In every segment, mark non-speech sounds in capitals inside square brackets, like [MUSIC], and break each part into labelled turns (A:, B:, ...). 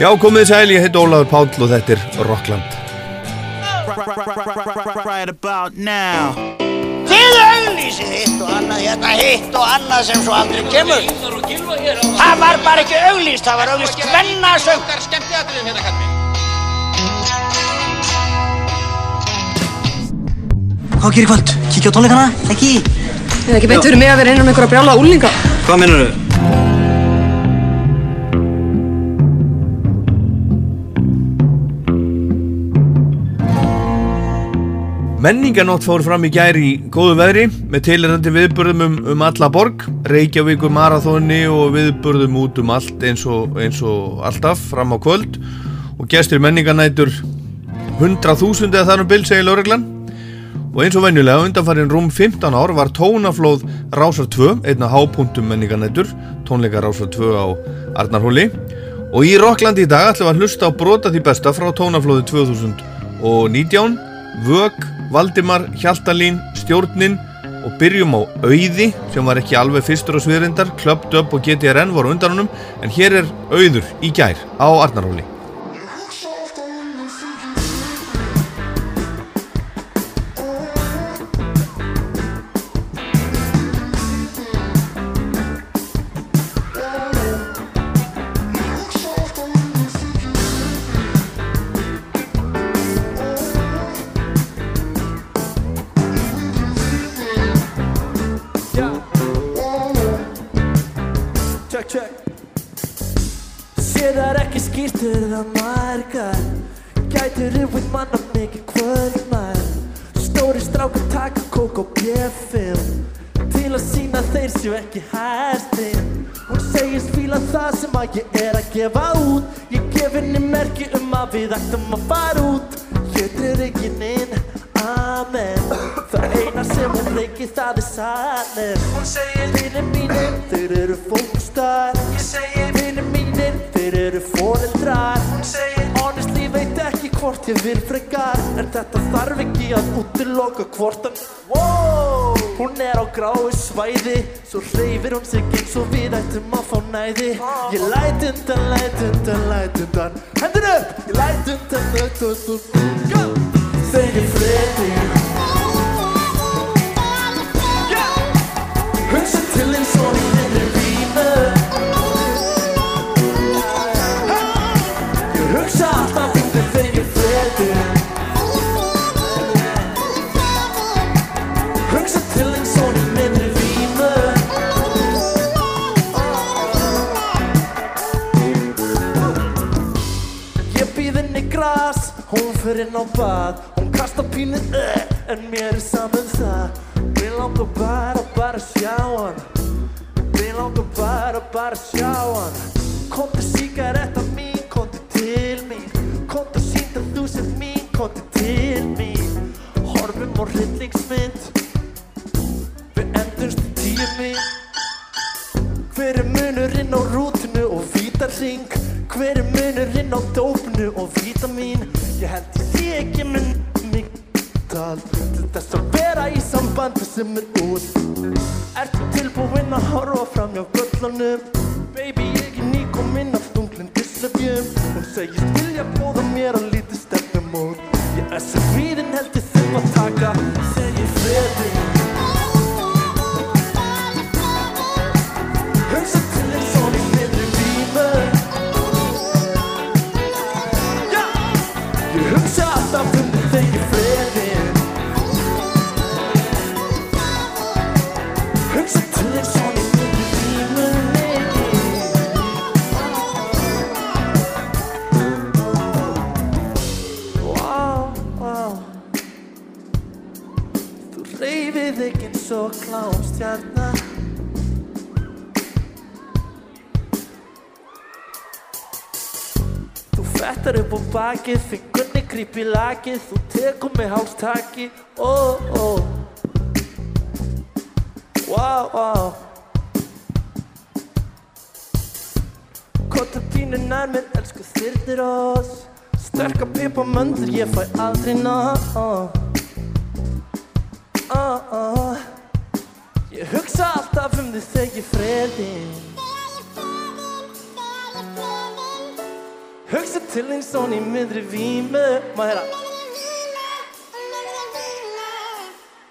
A: Já, komið sæl, ég heit Ólaður Páll og þetta er Rockland.
B: Right about now
C: Þið auglýsið hitt og annað, hérna hitt og annað sem svo aldrei kemur. Það var bara ekki auglýst, það var auglýst hvennasöng.
D: Hvað gerir kvöld? Kíkja á tónleikana? Ekki?
E: Eða ekki beint fyrir mig að vera um einhverja brjála úlinga.
D: Hvað mennur þau?
A: Menninganótt fór fram í gær í góðu veðri með tilirandi viðburðum um, um alla borg, Reykjavíkur marathóni og viðburðum út um allt eins og, eins og alltaf fram á kvöld og gestur menninganætur 100.000 eða þar um bil, segir Lóreglan. Og eins og venjulega undanfarið rúm 15 ár var tónaflóð Rásar 2, einna hápunktum menninganætur, tónleika Rásar 2 á Arnarhóli. Og í Rocklandi í dag ætlum við að hlusta á brota því besta frá tónaflóði 2019, Vög, Valdimar, Hjaltalín, Stjórnin og byrjum á Auði sem var ekki alveg fyrstur á sviðrindar, Club Dub og GTRN voru undan honum en hér er Auður í gær á Arnarhóli.
F: Svæði Svo hreyfir hún sig eins og við ættum að fá næði. Ég læt undan, læt undan, læt undan. Hendur upp! Ég læt undan, læt undan bað Hún kastar pínuð uh, en mér er saman það. Mér langar bara, bara sjá hann Mér langar bara, bara sjá hann Kontu síkaretta mín, kontu til mín. Kontu sínt að þú sem mín, kontu til mín. Horfum á hryllingsmynd. Við endumst í tíu mín Hver er munurinn á rútinu og vítarring? Hver er munurinn á dópinu og vítamín? Ég held ég sé ekki minn mig tal Til þess að vera í sambandi sem er út. Ertu tilbúinn að horfa fram hjá göllunum? Baby, ég er nýkominn af þunglindislefjum Hún segist vilja bóða mér að lítið stefnumót Ég er sem hvíðin heldur þurfa að taka. Þegar ég og klámstjarnar Þú fettar upp á bakið, fingurni gríp í lakið Þú tekur mig hálstaki, ó, ó. Wow, wow Kota pínu nær mér, elsku þyrnir oss Sterka pipa möndur, ég fæ aldrei ná. Oh, oh. Ég hugsa alltaf um því þegar ég freðin Hugsa til eins og ný miðri vímu. Má herra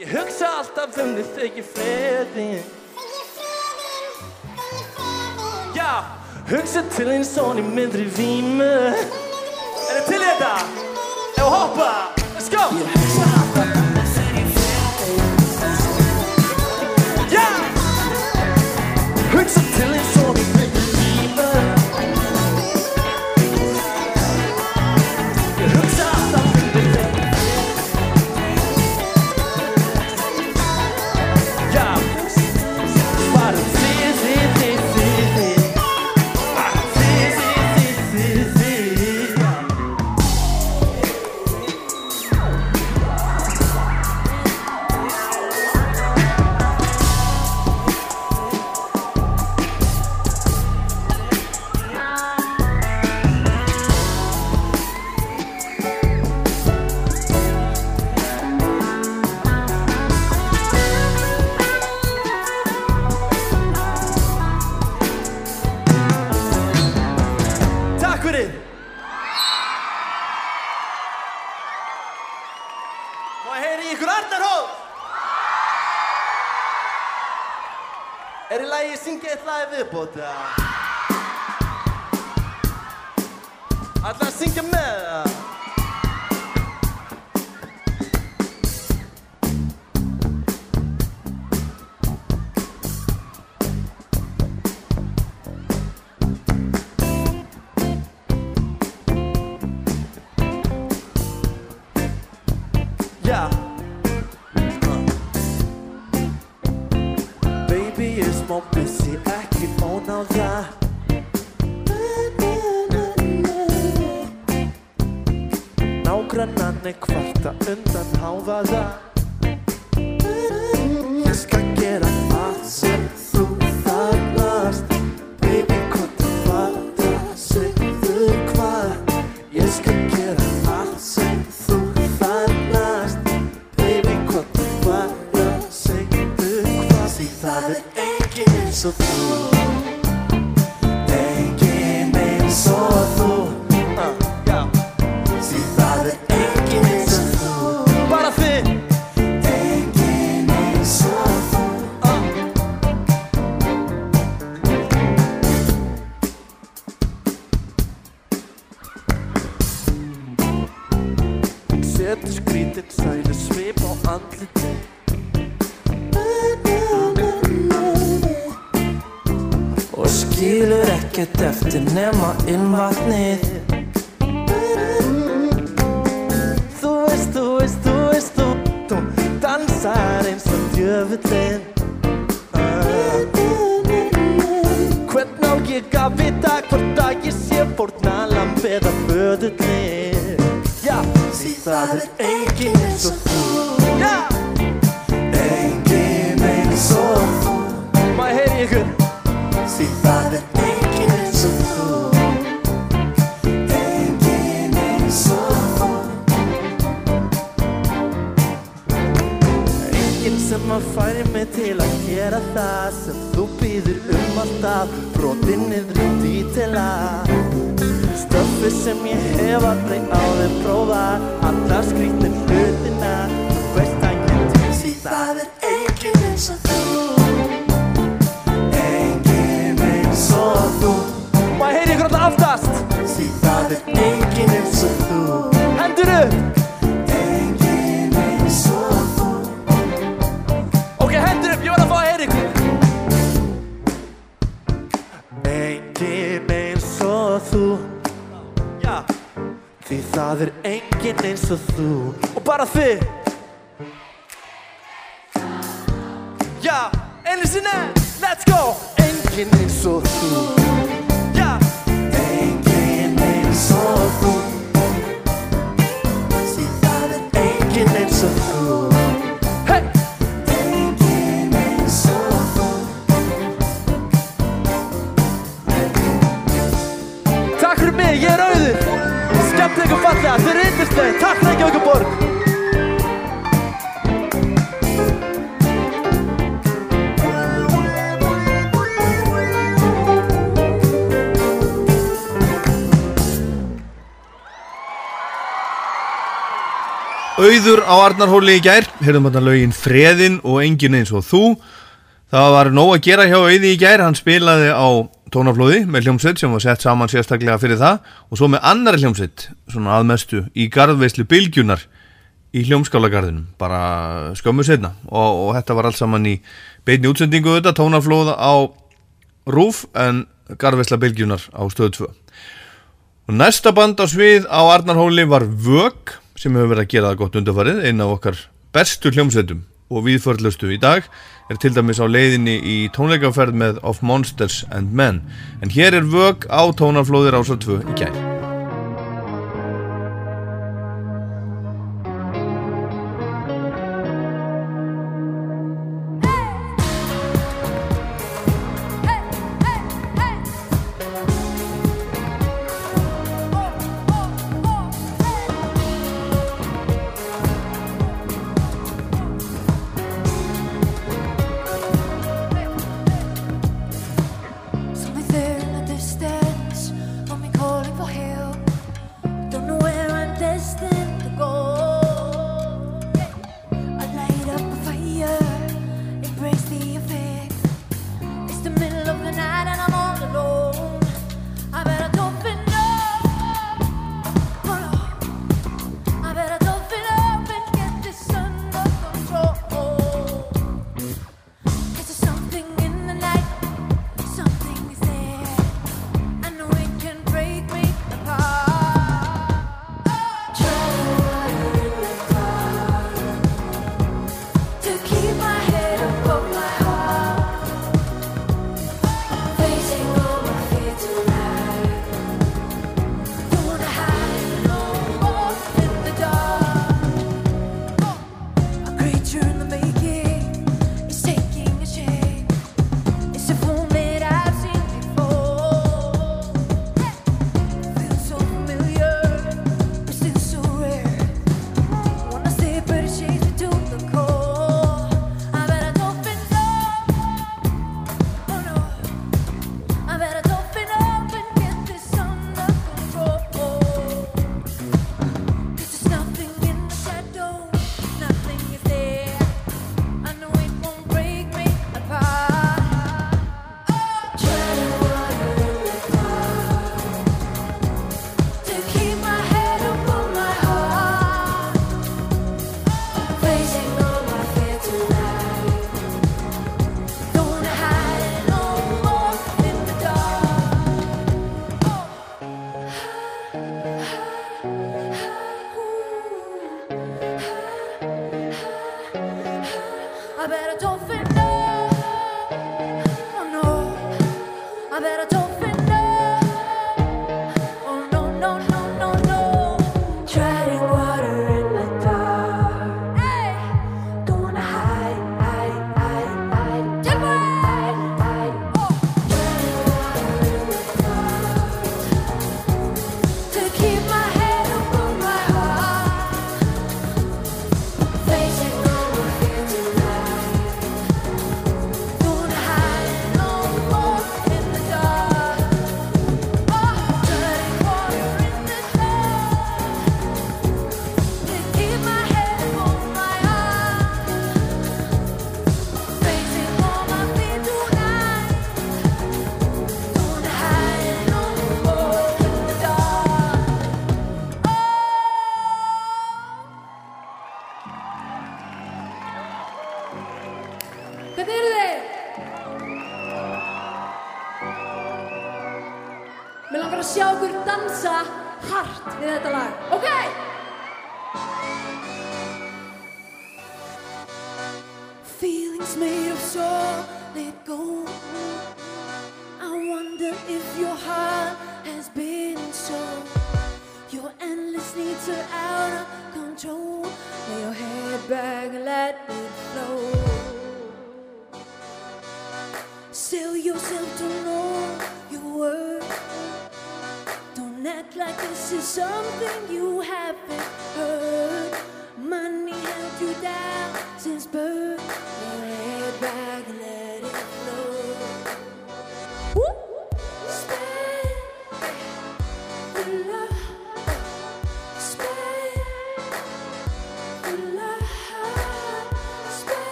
F: Ég hugsa alltaf um því þegar ég freðin Já, hugsa til eins og ný miðri vímu. Er það til þetta? Ef hoppa, let's go! Yeah. Uh. Baby it's more busy. auður
A: á Arnarhóli í gær. Herðum hérna lögin Freðin og Engin eins og þú. Það var nóg að gera hjá auði í gær. Hann spilaði á tónaflóði með hljómsveit sem var sett saman sérstaklega fyrir það. Og svo með annar hljómsveit svona aðmestu í gardveislu Bilgjunar í hljómskálagarðinum bara skömmu setna og, og þetta var allt saman í beitni útsendingu þetta tónaflóða á Rúf en gardveisla Bilgjunar á stöðu 2 og næsta band á svið á Arnarhóli var Vög sem hefur verið að gera það gott undarfarið eina af okkar bestu hljómsveitum og viðförlustu í dag er til dæmis á leiðinni í tónleikaferð með Of Monsters and Men. En hér er vög á tónarflóðir ásar 2 í
G: gæn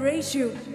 G: embrace you.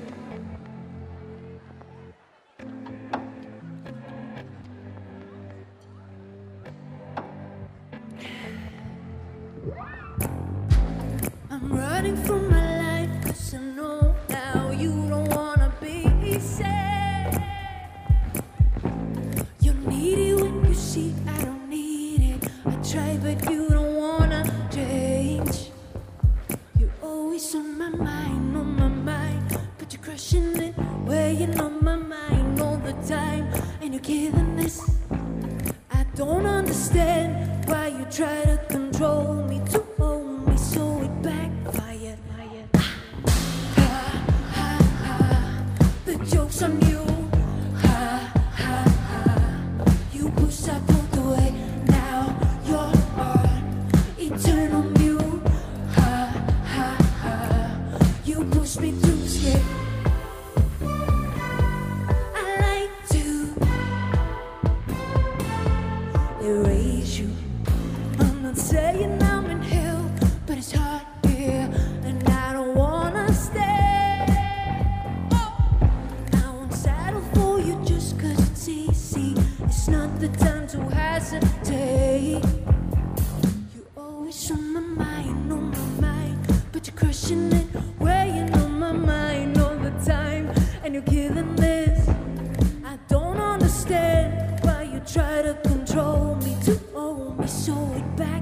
G: try to control me, to own me, so it back.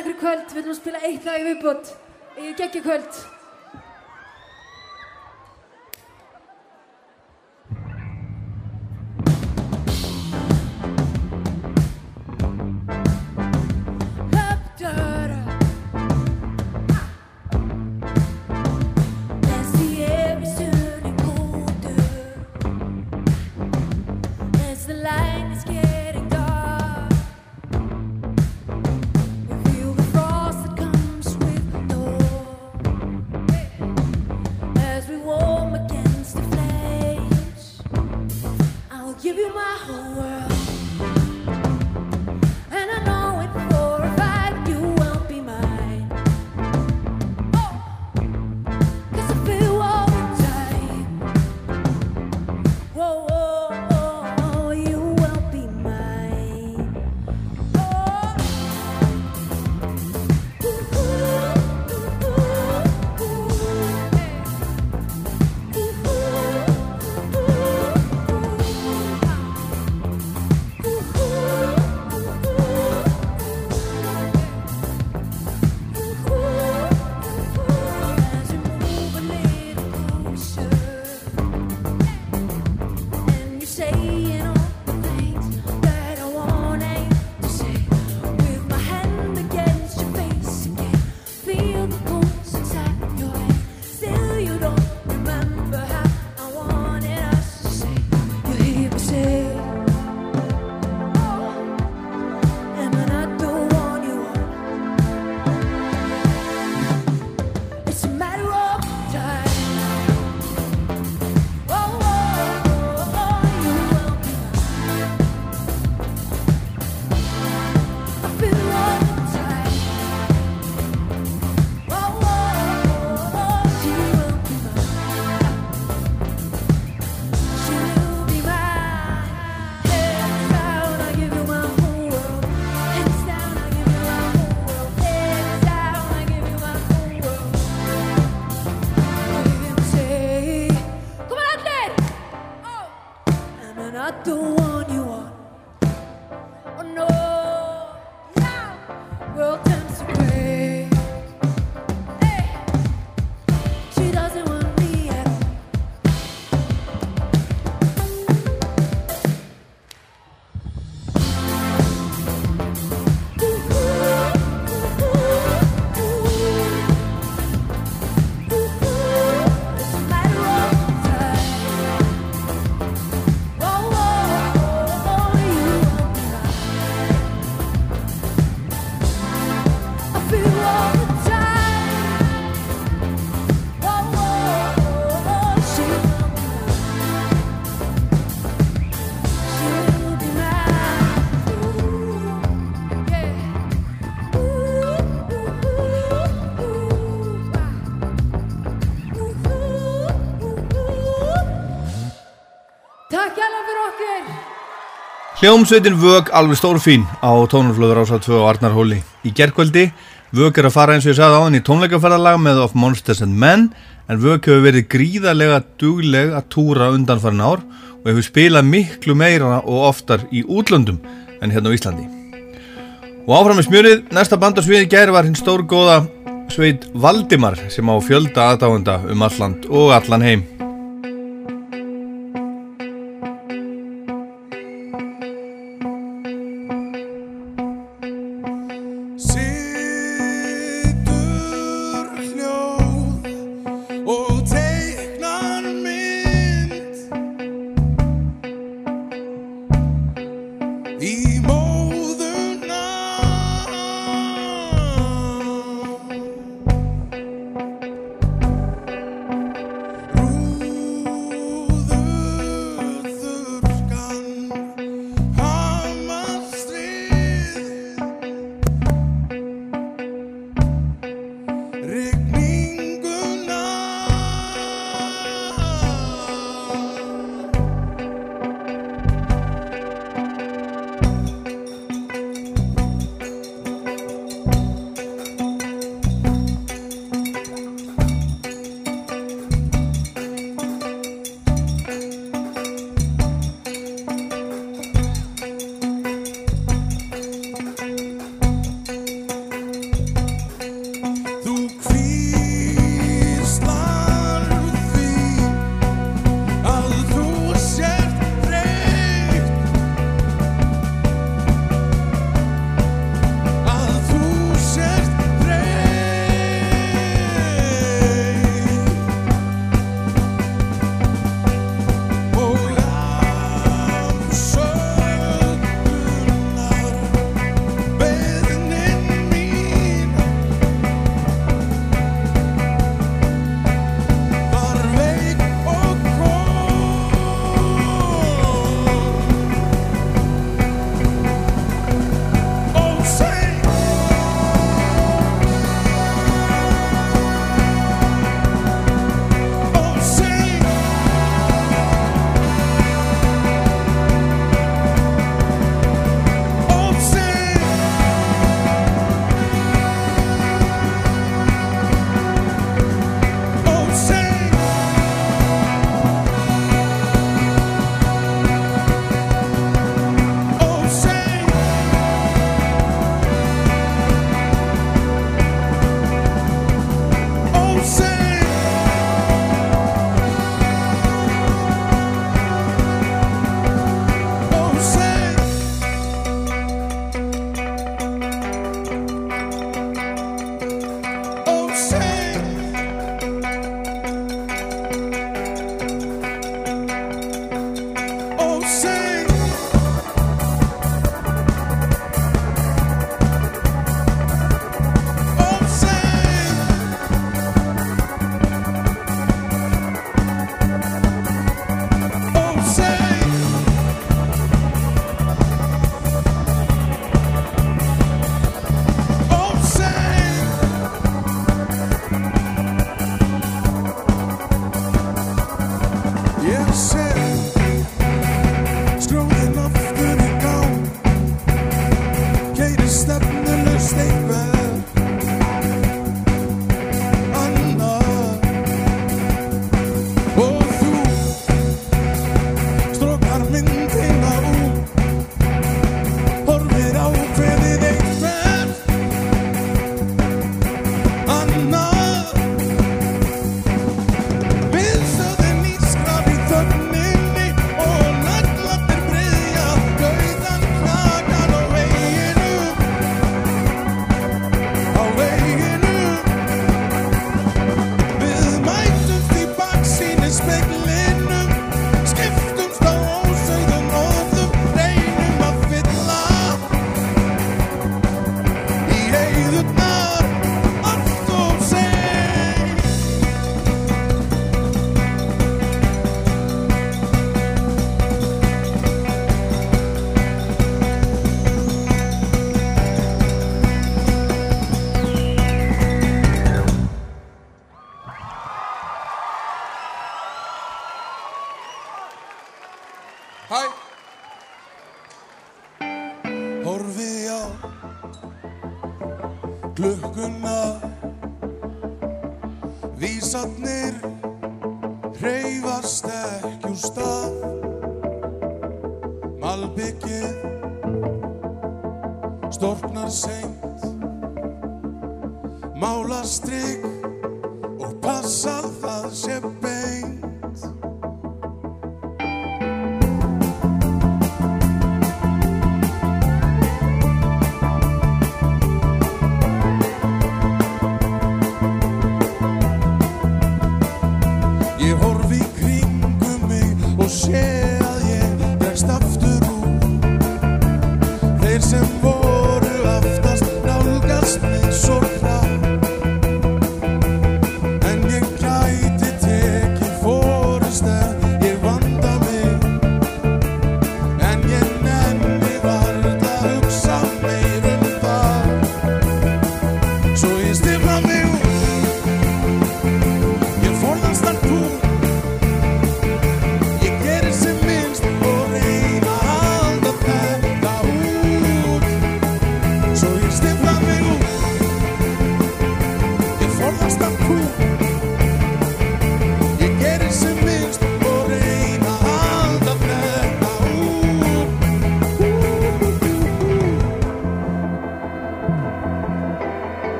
G: með ykkur kvöld, við viljum spila eitt lag í viðbútt í geggjakvöld
A: Hljómsveitin Vög alveg stórfín á tónumflöður ásal 2 og Arnar Hóli. Í gerðkvöldi, Vög er að fara eins og ég sagði á hann í tónleikaferðalag með Of Monsters and Men en Vög hefur verið gríðarlega dugleg að túra undanfarn ár og hefur spilað miklu meira og oftar í útlöndum en hérna á Íslandi. Og áfram með smjörið, næsta bandarsviði gerð var hinn stórgóða
H: sveit Valdimar sem á fjölda aðdáenda um alland og allan heim.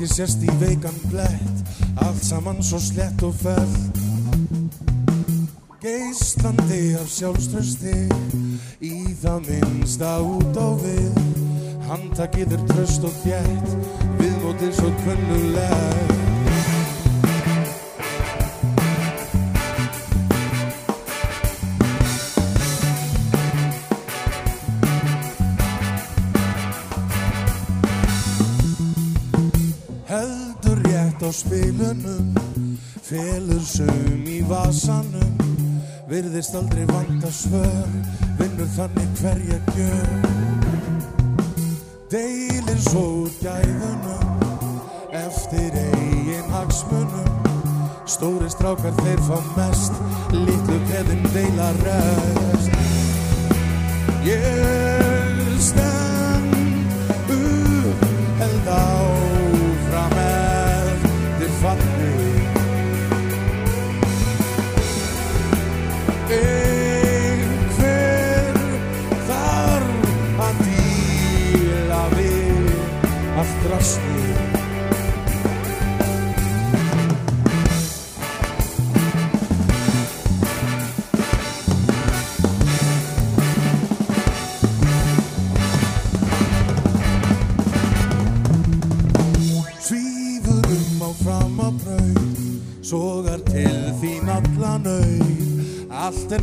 I: ekki
H: sérst í veikan blætt allt saman svo slett og fell Geislandi af sjálfströsti í það minnsta út á við. Handtakiður tröst og fjett viðmótið svo kvönnulegt virðist aldrei vanta svör vinnur þannig hverja gjör Deilin svo gæðunum eftir eigin hagsmunum. Stóri strákar þeir fá mest litlu peðin deila röð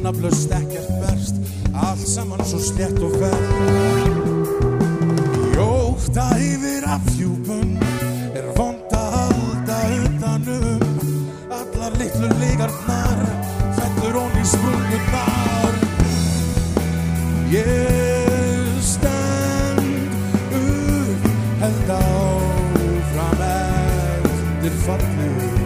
H: nafnlaust ekkert verst. Allt saman svo slett og fell Jóta yfir afhjúpun Er vond að halda utanum. Allar litlu lígarnar Fellur hon í sprungurnar Ég stend upp Held áfram eftir fallið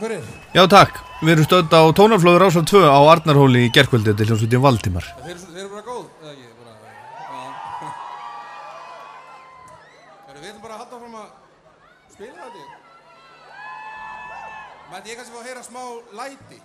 H: Takk fyrir
A: Já, takk. Við erum stödd á tónarflóður ásar 2 á Arnarhóli í gerkvöldi til hljómsveitin Valdimar.
H: Þeir, þeir eru bara góð, eða ekki? Bara, [LAUGHS] við ætlum bara að halda fram að spila þetta. Mætti ég kannski fá að heyra smá læti?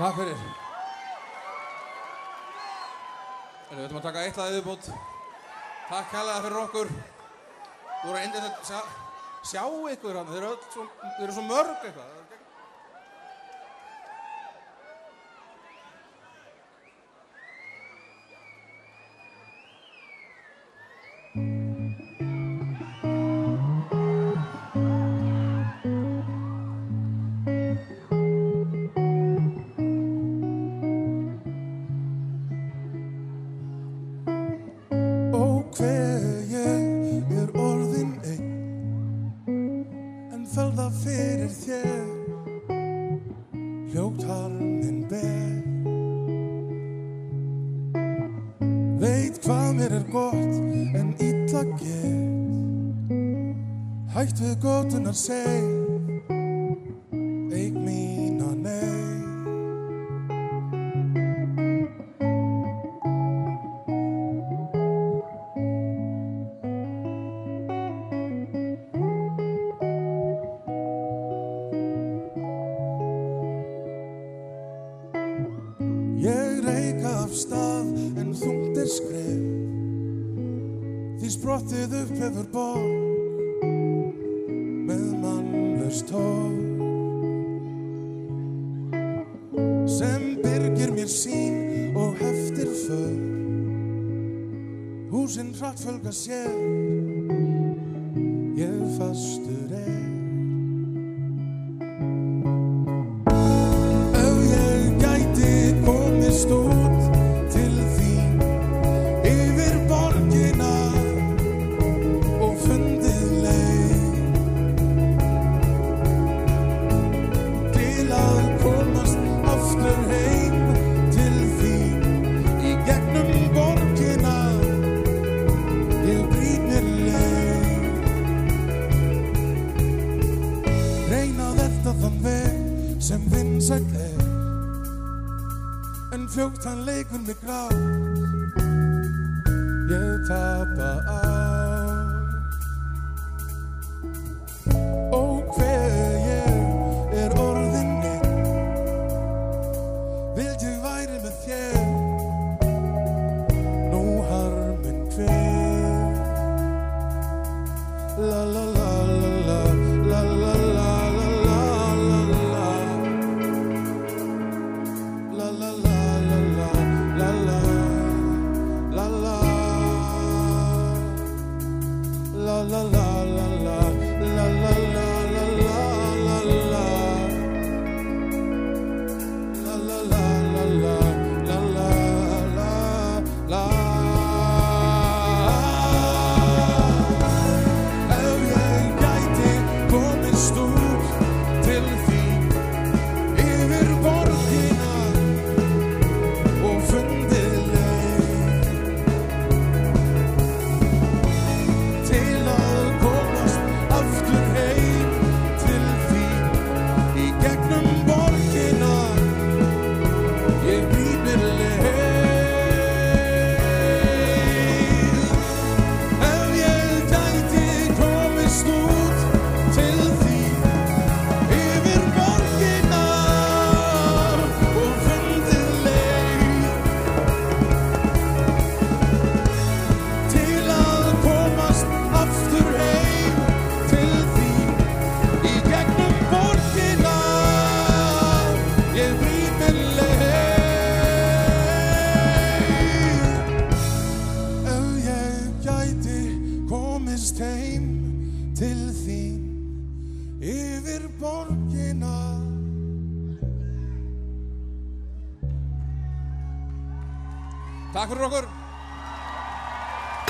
J: Takk fyrir. Við ætlum að taka eitt lag viðbútt. Takk kærlega fyrir okkur. Þú voru að sjá, sjá ykkur hann. Þeir eru svo mörg eitthvað.
H: fue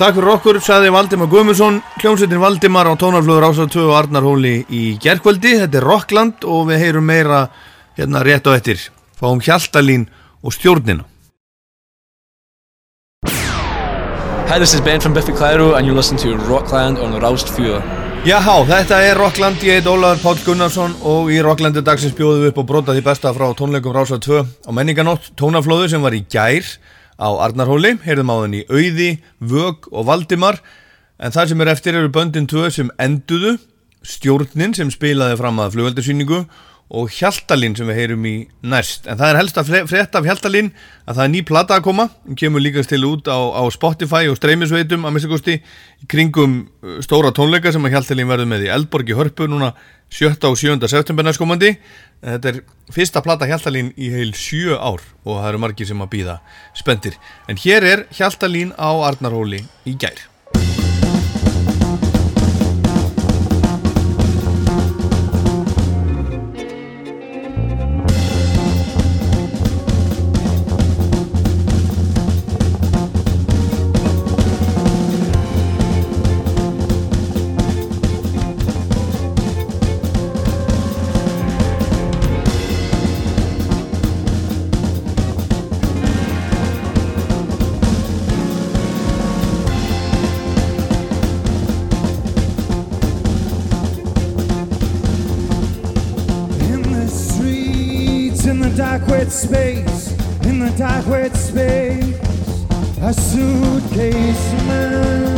J: Takk fyrir okkur,
A: saði Valdimar Guðmundsson, hljómsveitin Valdimar á tónarflöður ásað 2 og Arnarhóli í gerkvöldi. Þetta er Rockland og við heyrum meira hérna rétt á eftir. Fáum Hjaltalín og stjórnina.
K: Hi, this is Ben from Biffy Clyro and you're listening to Rockland on Roused Fjör.
A: Jáhá, þetta er Rockland, ég heit Ólafur Páll Gunnarsson og í Rocklandi dagsins bjóðum við upp og brota því besta frá tónleikum Rása 2 á menninganótt tónaflóðu sem var í gær á Arnarhóli, heyrðum á þenni Auði, Vög og Valdimar. En það sem er eftir eru böndin 2 sem enduðu, stjórnin sem spilaði fram að flugveldasýningu og Hjaltalín sem við heyrum í næst en það er helst að frétta af Hjaltalín að það er ný plata að koma hún kemur líka til út á, á Spotify og streymisveitum að minnstakosti í kringum uh, stóra tónleika sem að Hjaltalín verður með í Eldborg í Hörpu núna 7. og 7. september næstkomandi þetta er fyrsta plata Hjaltalín í heil 7 ár og það eru margir sem að býða spendir en hér er Hjaltalín á Arnarhóli í gær
L: space, in the dark wet space, a suitcase man.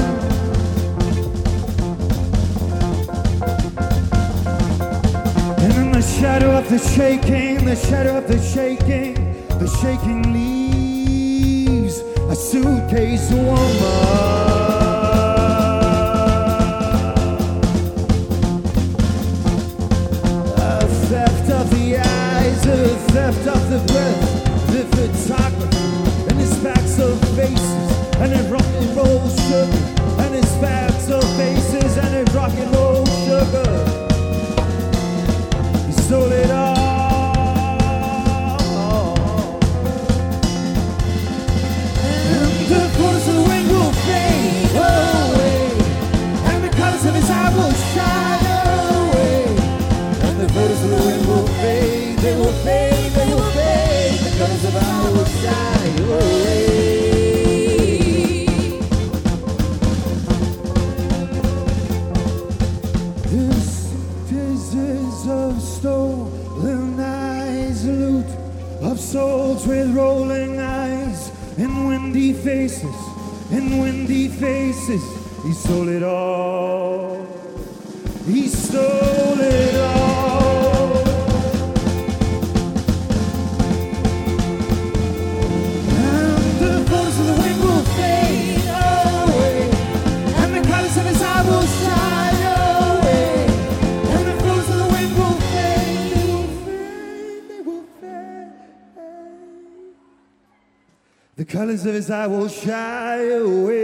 L: And in the shadow of the shaking, the shadow of the shaking, the shaking leaves, a suitcase woman. Of the eyes, a theft of the breath, the photographer, and his backs of faces, and it rock and roll sugar, and his backs of faces, and it rock and roll sugar. He stole it all. He stole it all. He stole it all. And the photos of the wind will fade away, and the colors of his eye will shine away, and the photos of the wind will fade, they will fade, they will fade. The colors of his eye will shine away.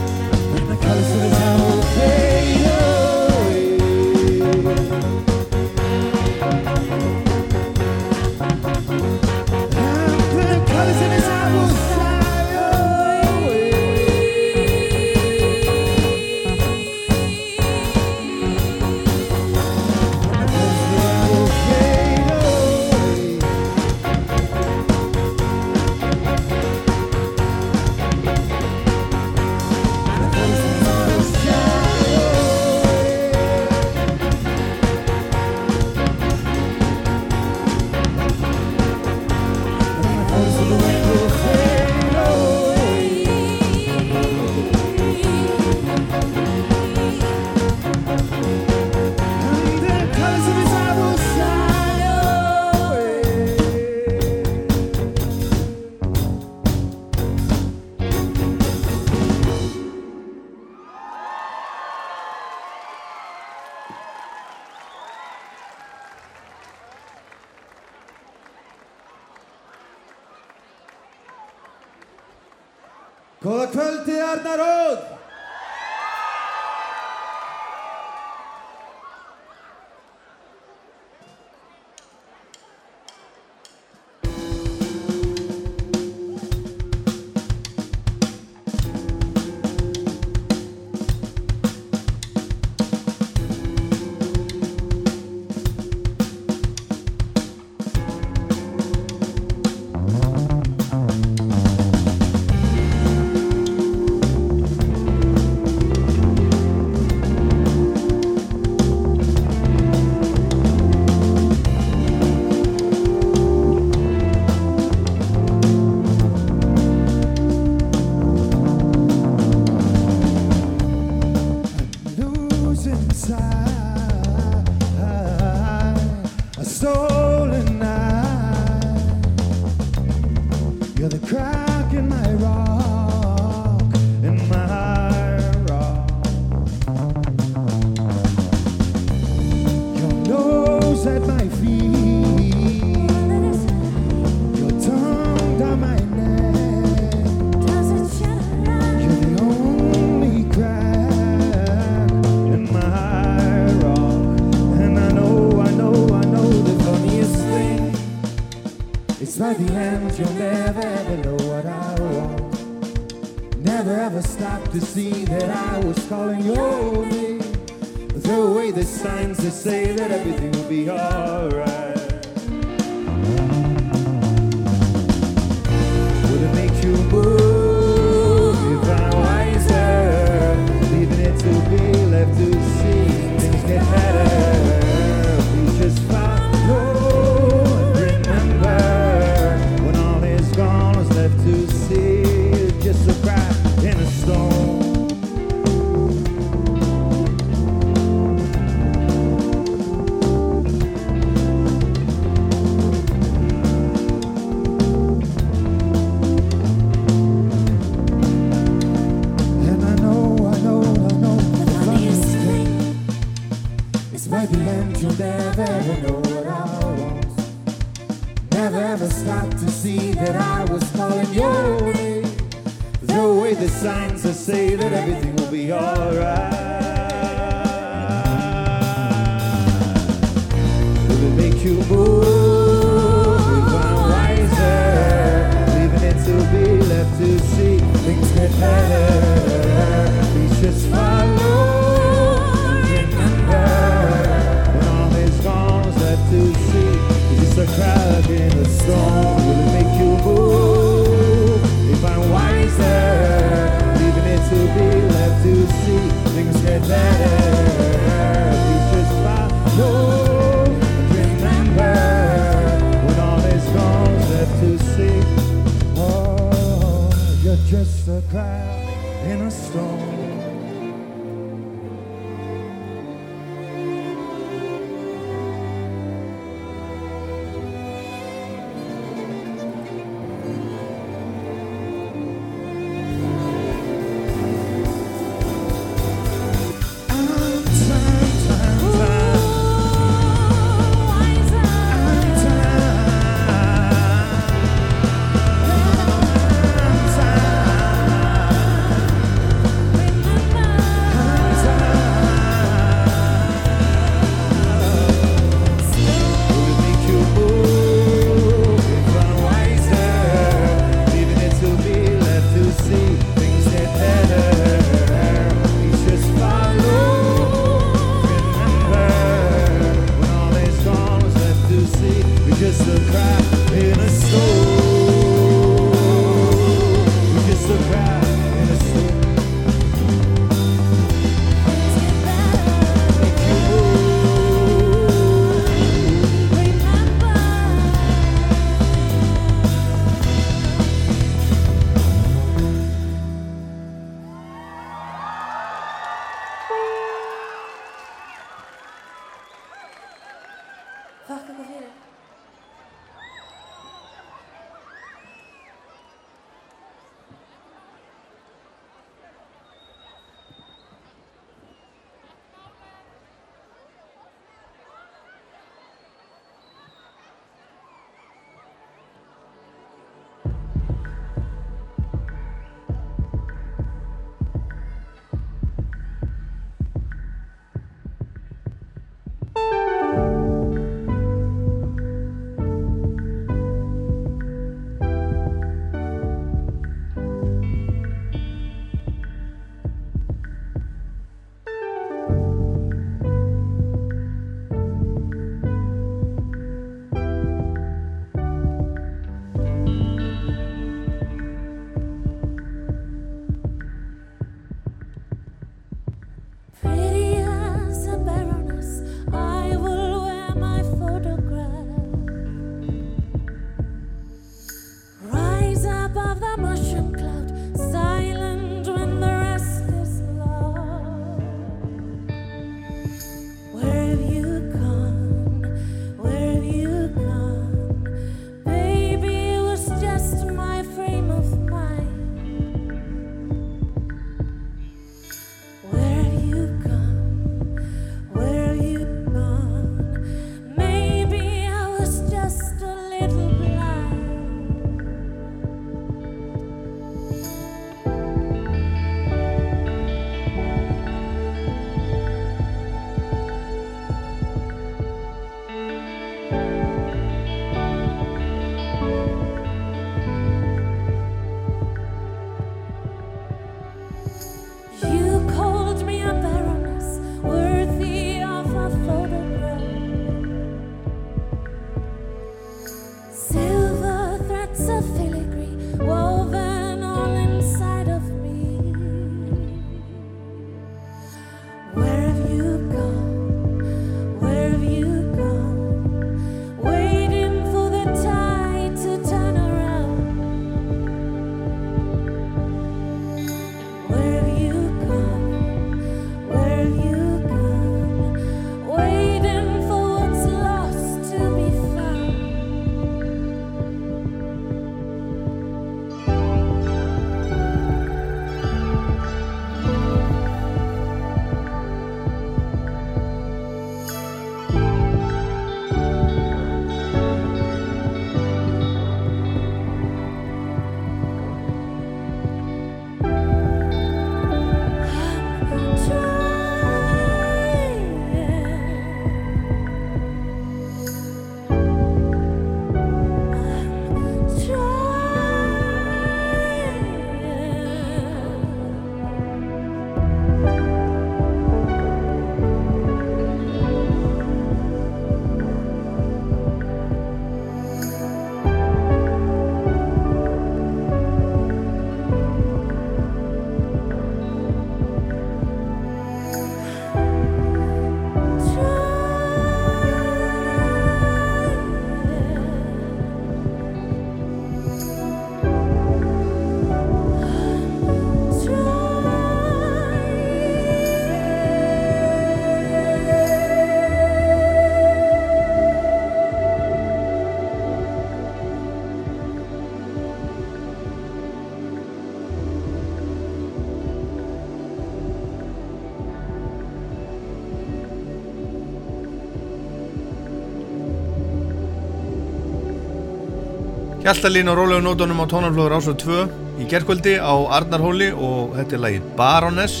A: Hjaltalín og rólegu nótunum á tónarflöður ásvöld 2 í gerkvöldi á Arnarhóli og þetta er lagið Baroness.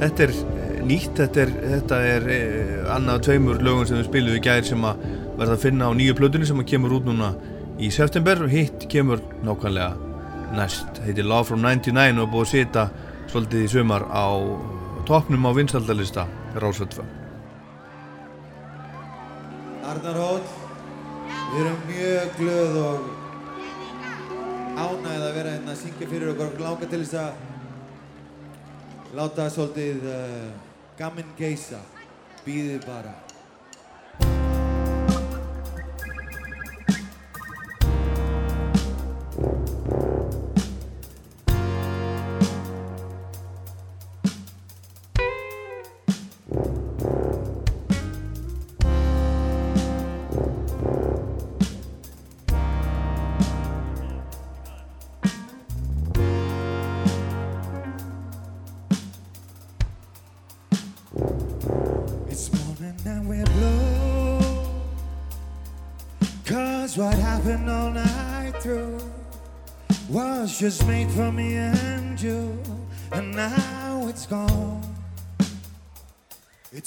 A: Þetta er eh, nýtt þetta er, þetta er eh, annað tveimur lögum sem við spilum í gær sem að verða að finna á nýju plötunni sem að kemur út núna í september. Og hitt kemur nákvæmlega næst. Heitir Love from 99 og er búið að sita svolítið í sumar á toppnum á vinsaldalista Rásvöld 2
L: Arnarhól, við erum mjög glöð og syngja fyrir okkur og langa til þess að láta svolítið uh, gamin geisa, býðið bara.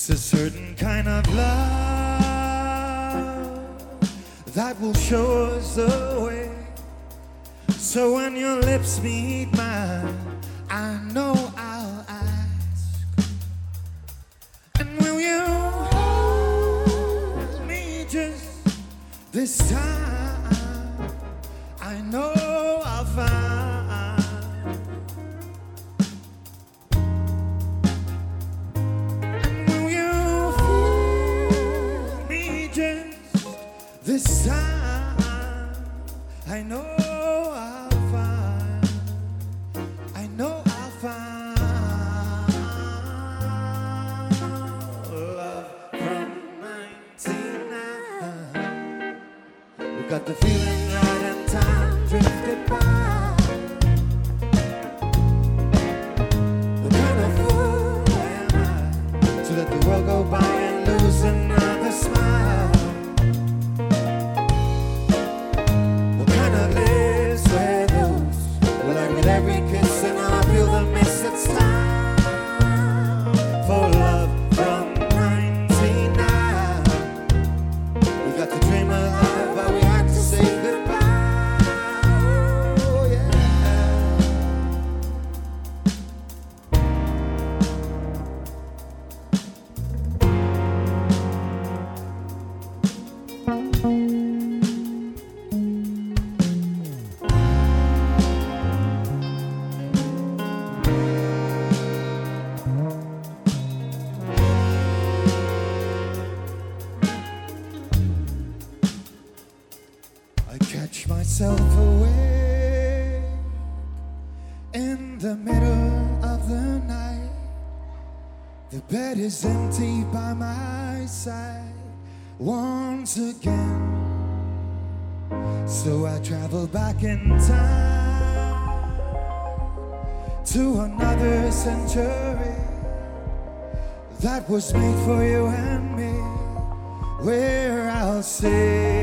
L: It's a certain kind of love that will show us the way. So when your lips meet mine, I know I'll ask. And will you hold me just this time? Got the feeling right and time drifted by. Is empty by my side once again. So I travel back in time to another century that was made for you and me, where I'll say.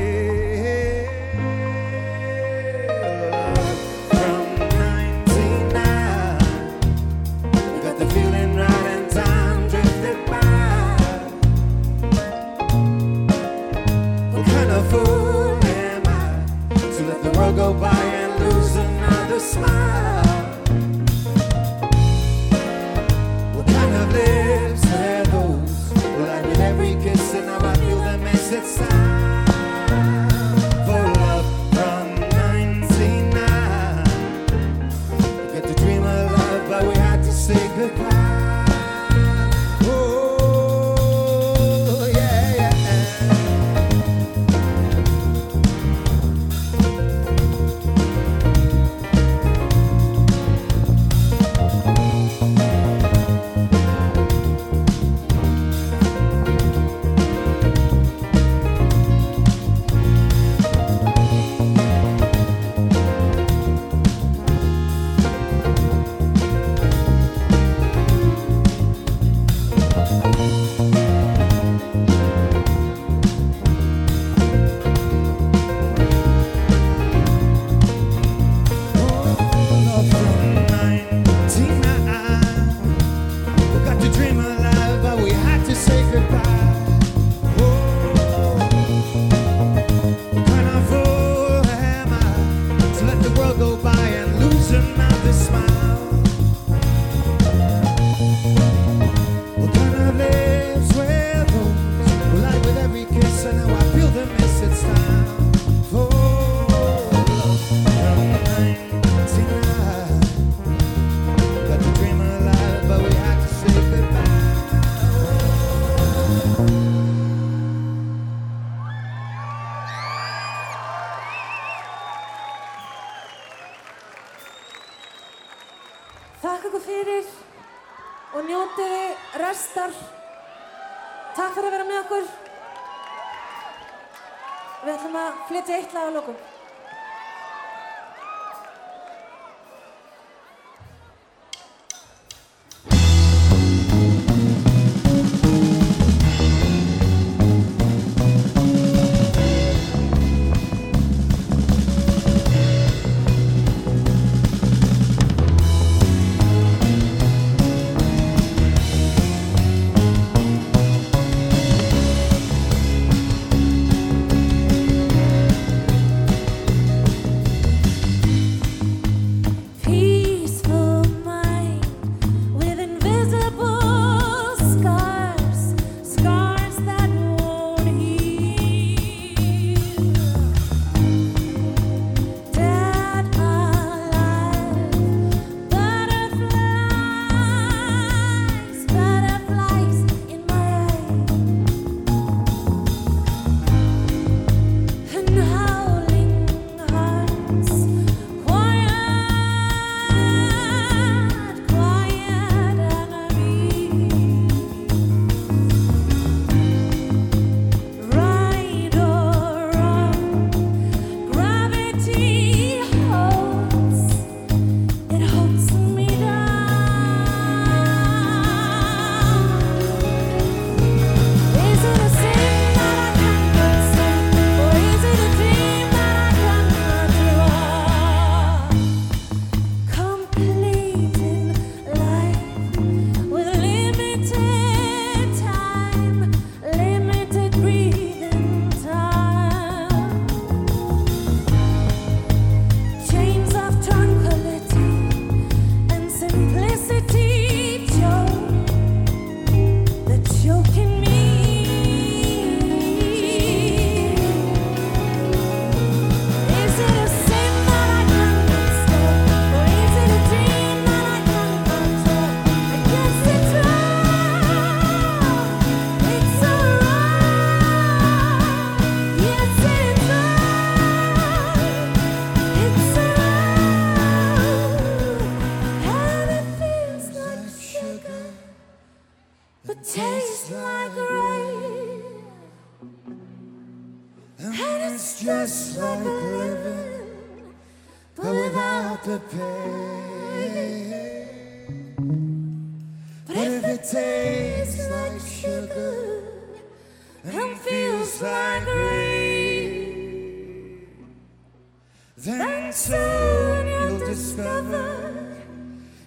L: soon you'll discover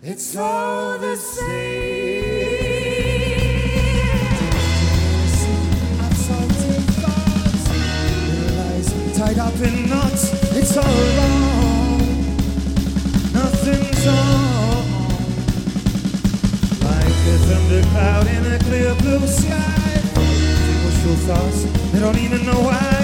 L: it's all the same.
G: Absorbing thoughts, tied up in knots, it's all wrong. Nothing's wrong. Like a thundercloud in a clear blue sky. Wishful thoughts, they don't even know why.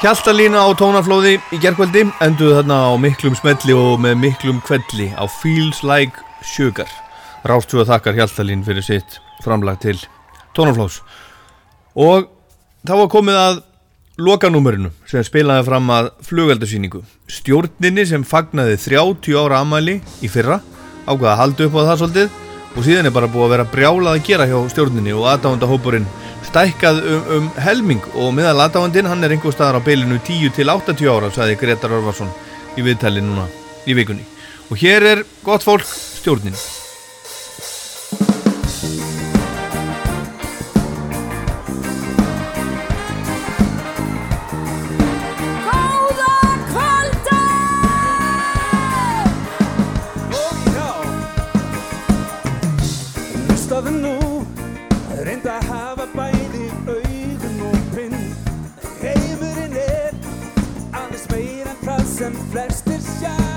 A: Hjaltalína á tónaflóði í gerðkvöldi enduðu þarna á miklum smelli og með miklum kvelli á Feels Like Sugar. Rástuða þakkar Hjaltalín fyrir sitt framlag til tónaflóðs. Og þá var komið að lokanúmerinu sem spilaði fram að flugaldarsýningu. Stjórninni sem fagnaði 30 ára amæli í fyrra ákvaða að halda upp á það svolítið og síðan er bara búið að vera brjálað að gera hjá stjórninni og aðdánda hópurinn stækkað um, um helming og meðal aðdáðandinn hann er einhver staðar á beilinu 10 til 80 ára, sagði Gretar Örvarsson í viðtæli núna í vikunni. Og hér er gott fólk
M: stjórnina. sem flestir sjá.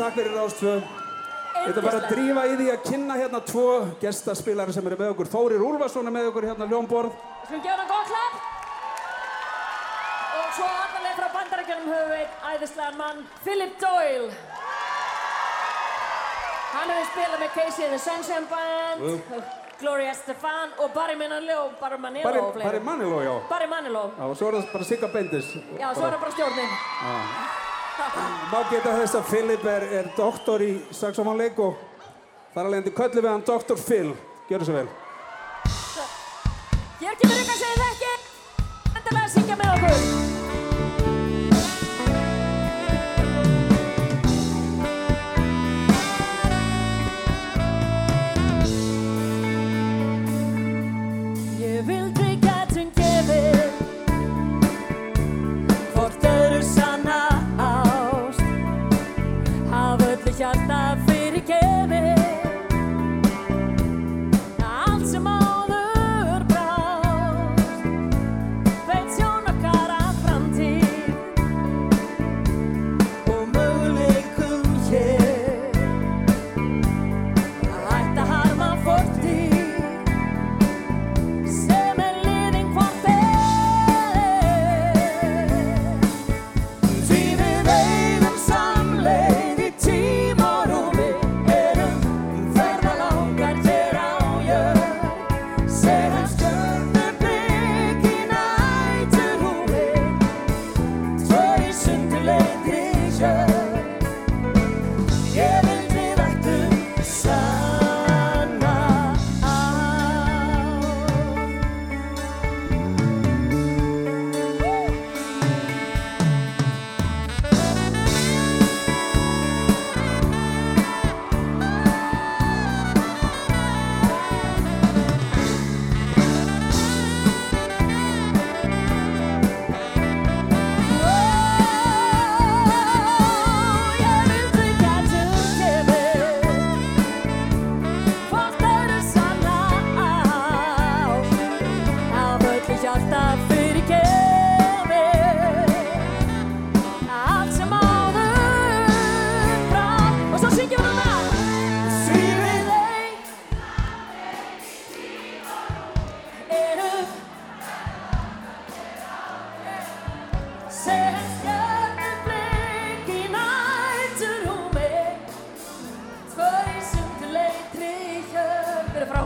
M: takk fyrir Rástvö. Við ætlum bara að drífa í því að kynna hérna tvo gestaspilari sem eru með okkur. Þórir Úlfarsson er með okkur hérna hljómborð.
N: Við ætlum að gefa hann góð klapp. Og svo allavega frá bandarækjunum höfum við einn æðislegan mann, Philip Doyle. Hann hefur spilað með Casey and the Sunshine Band,
O: uh.
N: Gloria Estefan og Barry Manilow. Barry Manilow,
O: Barry Manilow, já.
N: Barry Manilow.
O: Já, og svo er það bara Sigga Bendis.
N: Já, svo er það bara stjórnin. Ah.
O: Má geta þess að Philip er, er doktor í saxofónleik og þar alveg endur köllu við hann Dr. Phil. Gjör svo vel.
N: Hér kemur ykkur sem þið þekki, endilega að syngja með okkur.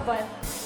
N: vorbei.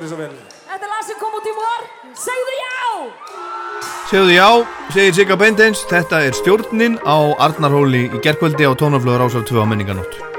N: gjör þess að vel.
A: Þetta er lag sem kom út í vor, segðu já!
M: Segðu já, segir Sigga Beindens, þetta er stjórnin á Arnarhóli í gerðkvöldi á tónaflöður ásaf 2 á menninganótt.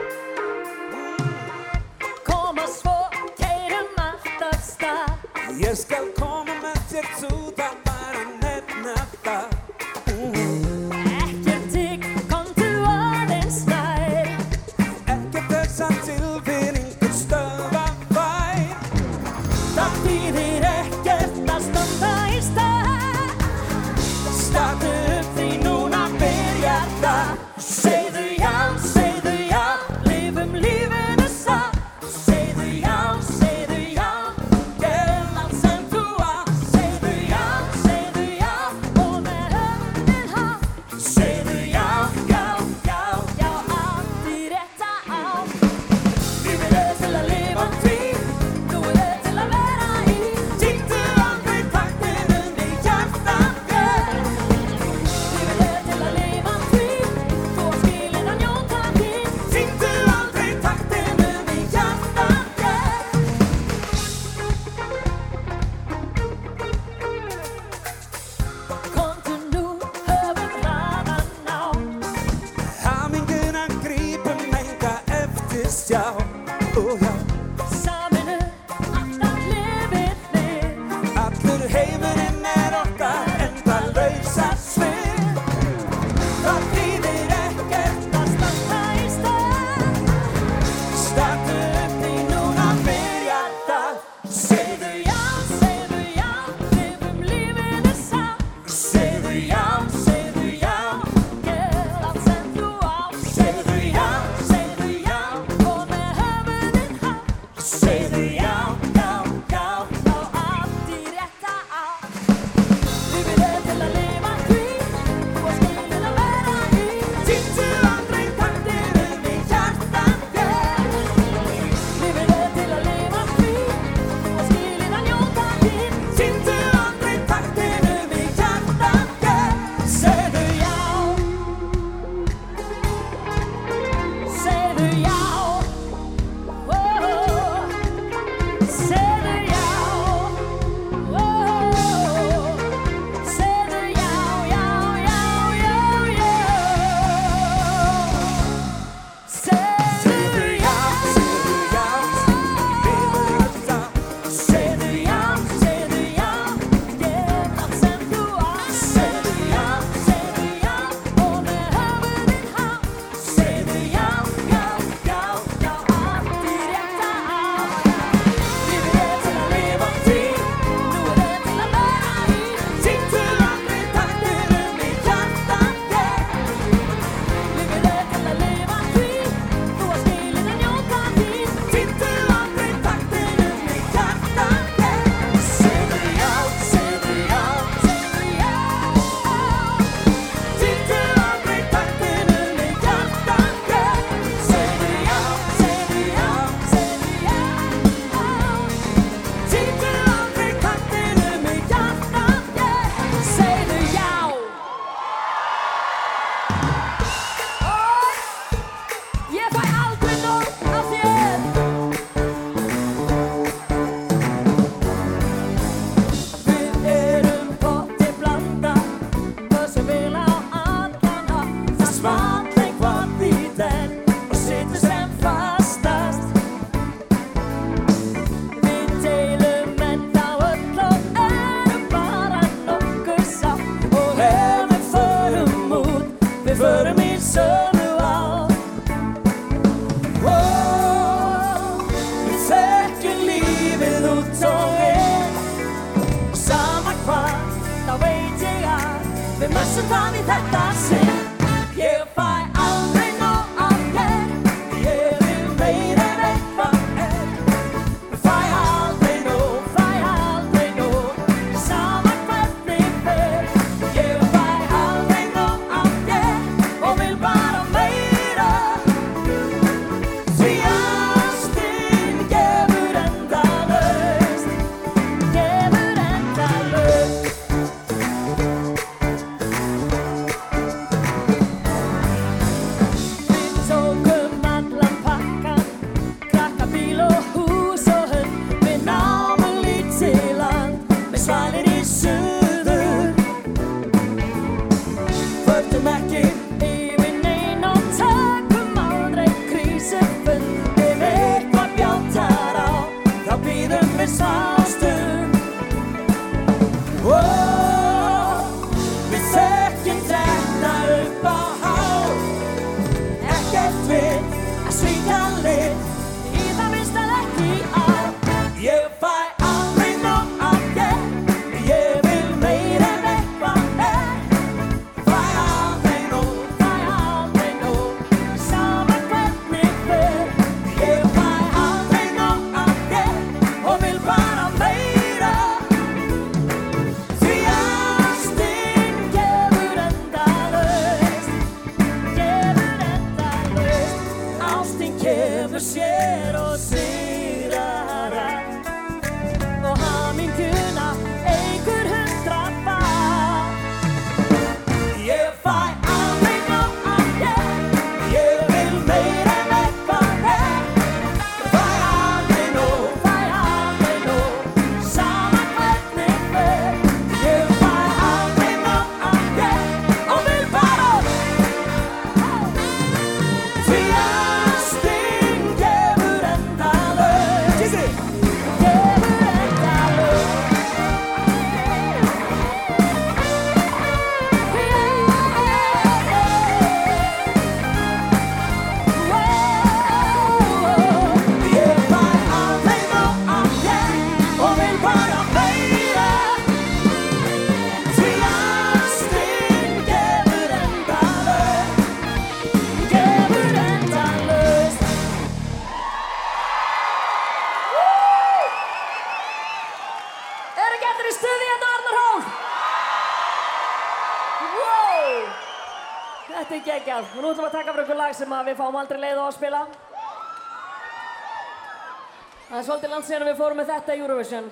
N: síðan við fórum með þetta í Eurovision.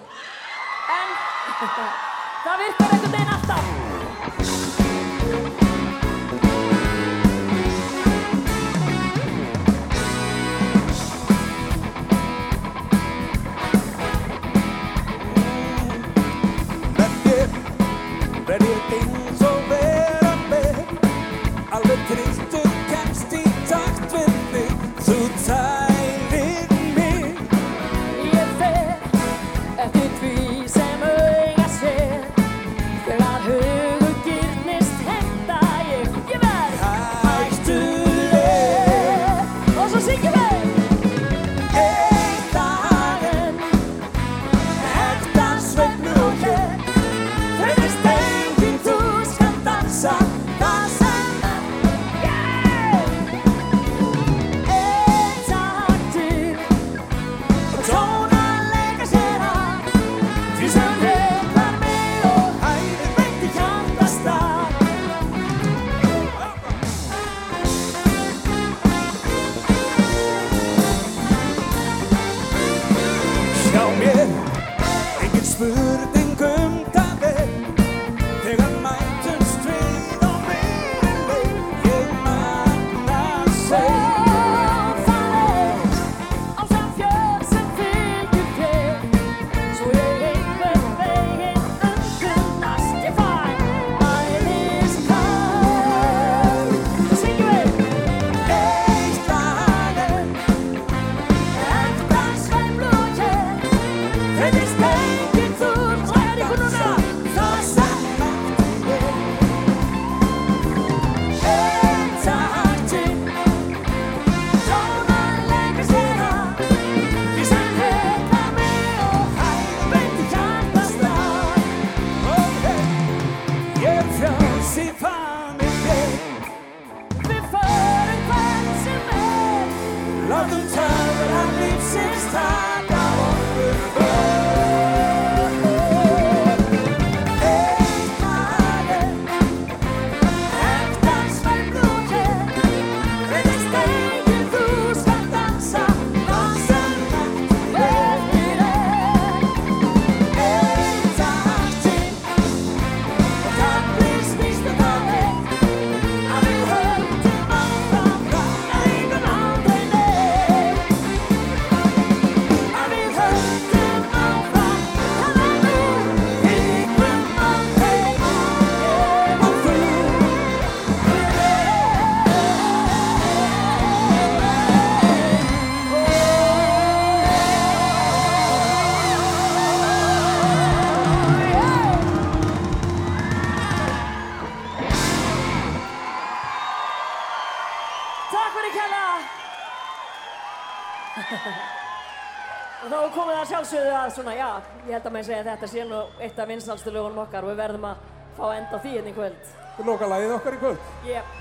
N: það svona, já, ég held að maður segja að þetta sé nú eitt af vinsalstu lögunum okkar og við verðum að fá enda því hérna í kvöld.
M: Þú loka lagið okkar í kvöld?
N: Jep.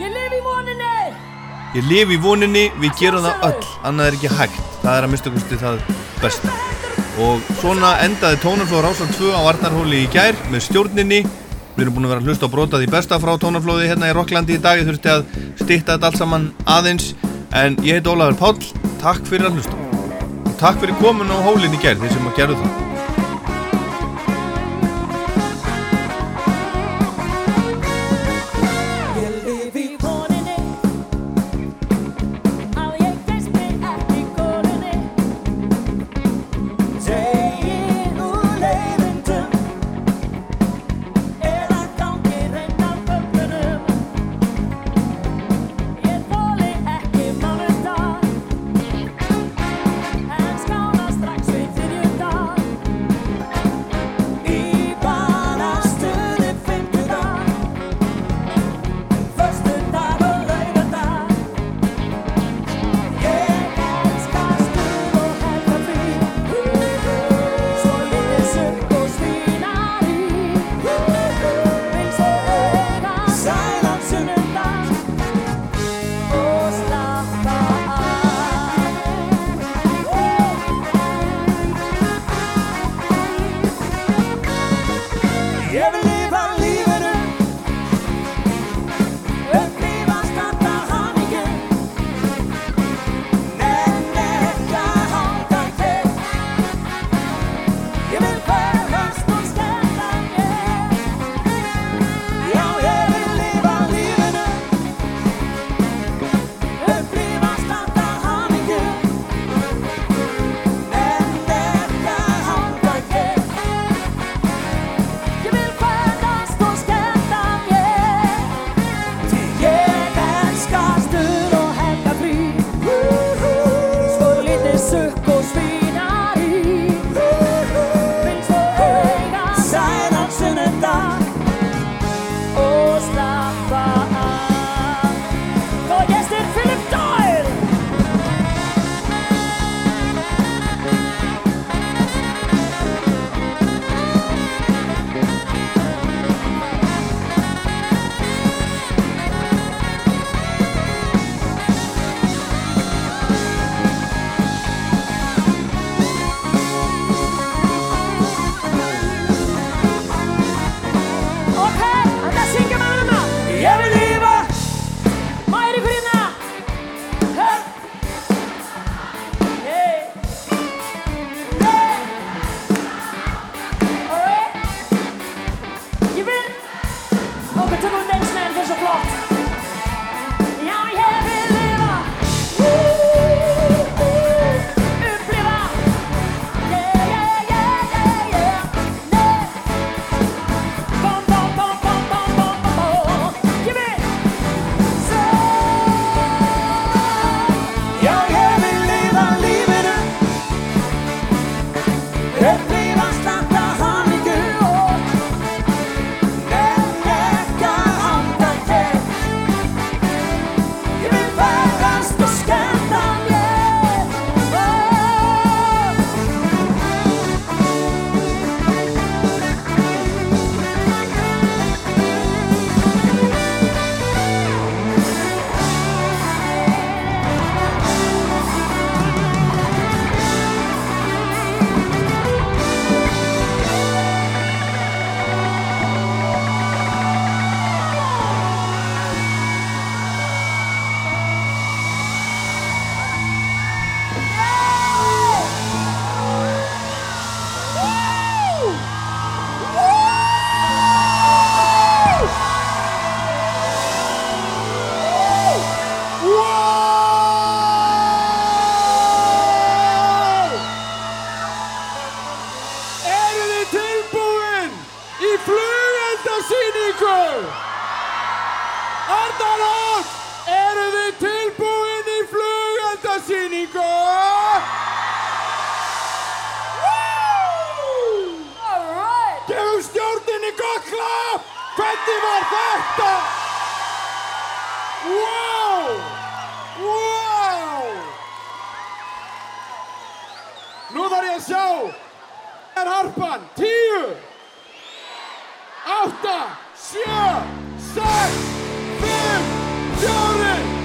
N: Ég lifi í voninni!
A: Ég lifi í voninni, við gerum það öll, annað er ekki hægt. Það er að mista okkur stið það besta. Og svona endaði tónarflóð Rásland 2 á Arnarhóli í gær með stjórninni. Við erum búin að vera að hlusta á brotaði besta frá tónarflóði hérna í Rokklandi í dag. Ég þurfti að styrta þetta allt saman aðeins. En ég heiti Ólafur Páll. Takk fyrir að hlusta takk fyrir komin og hólinn í gerð þeir sem að gerðu það.
H: sýningu! Arnarhótt, eru þið tilbúin í flugöldasýningu?
N: Right.
H: Gefum stjórninni gott klap! Hvernig var þetta? Wow! Wow! Nú þarf ég að sjá. Það er harpan, tíu! 8, 7, 6, 5, 4, 3, 2,